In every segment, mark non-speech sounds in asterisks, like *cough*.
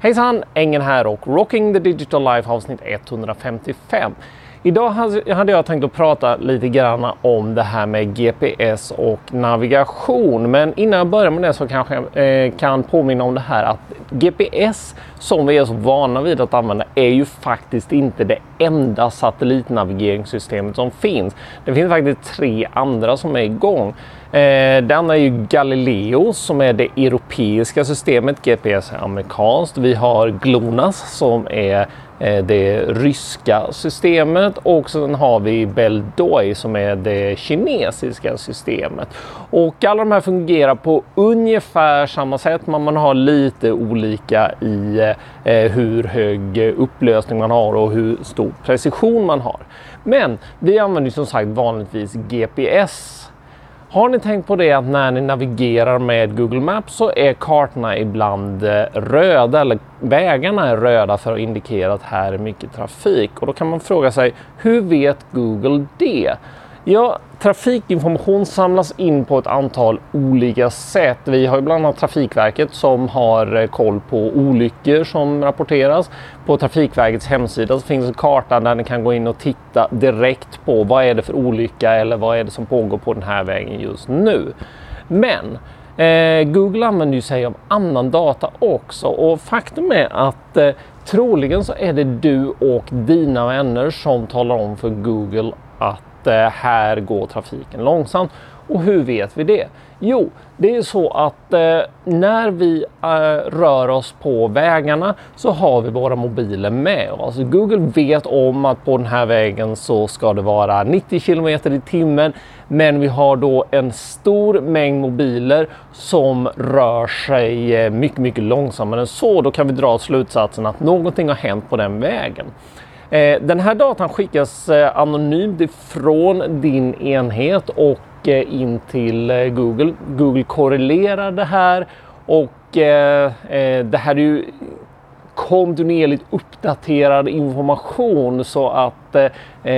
Hejsan! Engen här och Rocking the Digital Life avsnitt 155. Idag hade jag tänkt att prata lite grann om det här med GPS och navigation. Men innan jag börjar med det så kanske jag eh, kan påminna om det här att GPS som vi är så vana vid att använda är ju faktiskt inte det enda satellitnavigeringssystemet som finns. Det finns faktiskt tre andra som är igång. Eh, det andra är ju Galileo som är det europeiska systemet. GPS är amerikanskt. Vi har GLONASS som är Eh, det ryska systemet och sen har vi Beldoi som är det kinesiska systemet. Och alla de här fungerar på ungefär samma sätt men man har lite olika i eh, hur hög upplösning man har och hur stor precision man har. Men vi använder som sagt vanligtvis GPS har ni tänkt på det att när ni navigerar med Google Maps så är kartorna ibland eh, röda eller vägarna är röda för att indikera att här är mycket trafik och då kan man fråga sig hur vet Google det? Ja, trafikinformation samlas in på ett antal olika sätt. Vi har bland annat Trafikverket som har eh, koll på olyckor som rapporteras. På Trafikverkets hemsida så finns en karta där ni kan gå in och titta direkt på vad är det för olycka eller vad är det som pågår på den här vägen just nu. Men eh, Google använder ju sig av annan data också och faktum är att eh, troligen så är det du och dina vänner som talar om för Google att Eh, här går trafiken långsamt. Och hur vet vi det? Jo, det är så att eh, när vi eh, rör oss på vägarna så har vi våra mobiler med oss. Google vet om att på den här vägen så ska det vara 90 km i timmen. Men vi har då en stor mängd mobiler som rör sig eh, mycket, mycket långsammare än så. Då kan vi dra slutsatsen att någonting har hänt på den vägen. Eh, den här datan skickas eh, anonymt ifrån din enhet och eh, in till Google. Google korrelerar det här och det här är ju kontinuerligt uppdaterad information så att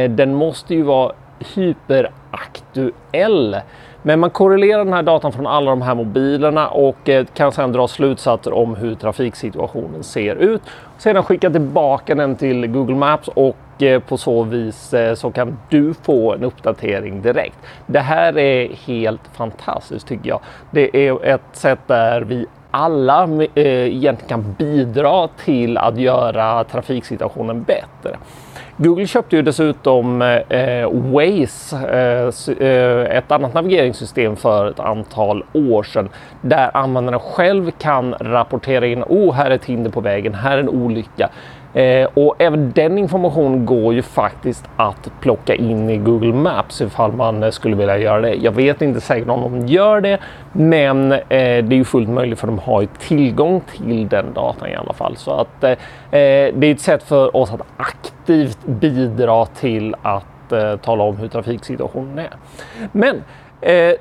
den måste ju vara hyperaktuell. Men man korrelerar den här datan från alla de här mobilerna och eh, kan sedan dra slutsatser om hur trafiksituationen ser ut. Sedan skicka tillbaka den till Google Maps och eh, på så vis eh, så kan du få en uppdatering direkt. Det här är helt fantastiskt tycker jag. Det är ett sätt där vi alla eh, egentligen kan bidra till att göra trafiksituationen bättre. Google köpte ju dessutom eh, Waze, eh, eh ett annat navigeringssystem för ett antal år sedan där användaren själv kan rapportera in, oh här är ett hinder på vägen, här är en olycka. Eh, och även den informationen går ju faktiskt att plocka in i Google Maps ifall man eh, skulle vilja göra det. Jag vet inte säkert om de gör det, men eh, det är ju fullt möjligt för de har ju tillgång till den datan i alla fall. Så att eh, eh, det är ett sätt för oss att aktivt bidra till att eh, tala om hur trafiksituationen är. Men eh,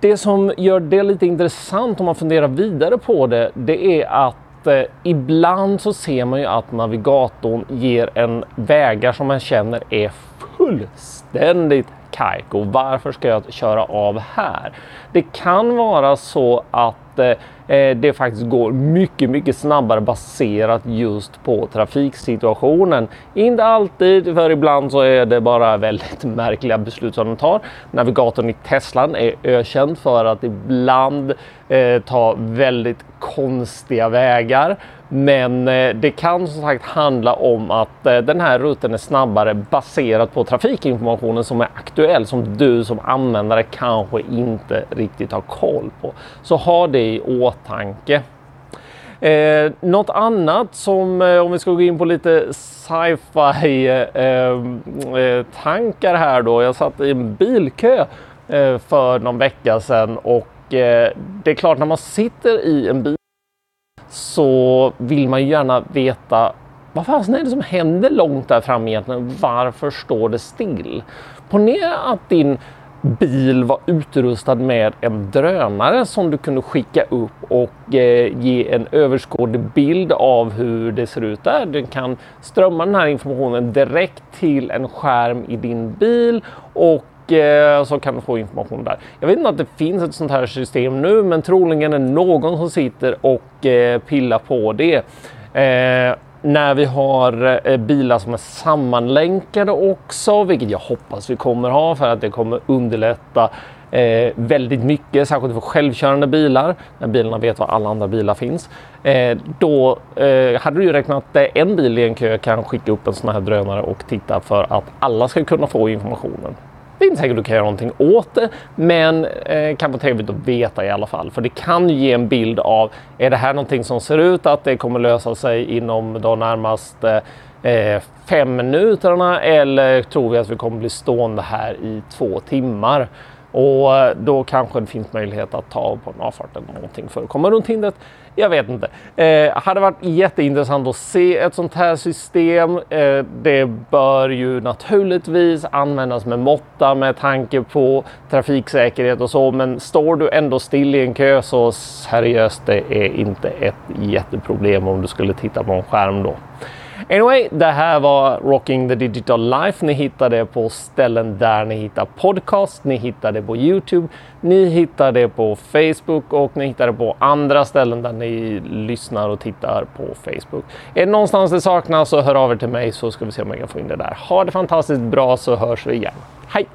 det som gör det lite intressant om man funderar vidare på det, det är att eh, ibland så ser man ju att navigatorn ger en vägar som man känner är fullständigt Kaiko. Varför ska jag köra av här? Det kan vara så att eh, det faktiskt går mycket, mycket snabbare baserat just på trafiksituationen. Inte alltid, för ibland så är det bara väldigt *laughs* märkliga beslut som de tar. Navigatorn i Teslan är ökänd för att ibland eh, ta väldigt konstiga vägar. Men eh, det kan som sagt handla om att eh, den här rutten är snabbare baserat på trafikinformationen som är aktuell som du som användare kanske inte riktigt har koll på. Så ha det i åtanke. Eh, något annat som, eh, om vi ska gå in på lite sci-fi eh, eh, tankar här då. Jag satt i en bilkö eh, för någon vecka sedan och eh, det är klart när man sitter i en bil så vill man ju gärna veta vad fasen är det som händer långt där framme egentligen? Varför står det still? Ponera att din bil var utrustad med en drönare som du kunde skicka upp och eh, ge en överskådlig bild av hur det ser ut där. Du kan strömma den här informationen direkt till en skärm i din bil och Eh, så kan du få information där. Jag vet inte att det finns ett sånt här system nu, men troligen är det någon som sitter och eh, pillar på det. Eh, när vi har eh, bilar som är sammanlänkade också, vilket jag hoppas vi kommer ha för att det kommer underlätta eh, väldigt mycket, särskilt för självkörande bilar, när bilarna vet var alla andra bilar finns. Eh, då eh, hade du ju räknat att en bil i en kö kan skicka upp en sån här drönare och titta för att alla ska kunna få informationen. Det är inte säkert att du kan göra någonting åt det, men eh, kan vara trevligt att veta i alla fall. För det kan ge en bild av, är det här någonting som ser ut att det kommer lösa sig inom de närmaste eh, eh, fem minuterna eller tror vi att vi kommer bli stående här i två timmar? Och eh, då kanske det finns möjlighet att ta på en avfart eller någonting för att komma runt hindret. Jag vet inte. Eh, hade varit jätteintressant att se ett sånt här system. Eh, det bör ju naturligtvis användas med måtta med tanke på trafiksäkerhet och så. Men står du ändå still i en kö så seriöst, det är inte ett jätteproblem om du skulle titta på en skärm då. Anyway, det här var Rocking the Digital Life. Ni hittar det på ställen där ni hittar podcast. Ni hittar det på Youtube. Ni hittar det på Facebook och ni hittar det på andra ställen där ni lyssnar och tittar på Facebook. Är det någonstans det saknas så hör av er till mig så ska vi se om jag kan få in det där. Ha det fantastiskt bra så hörs vi igen. Hej!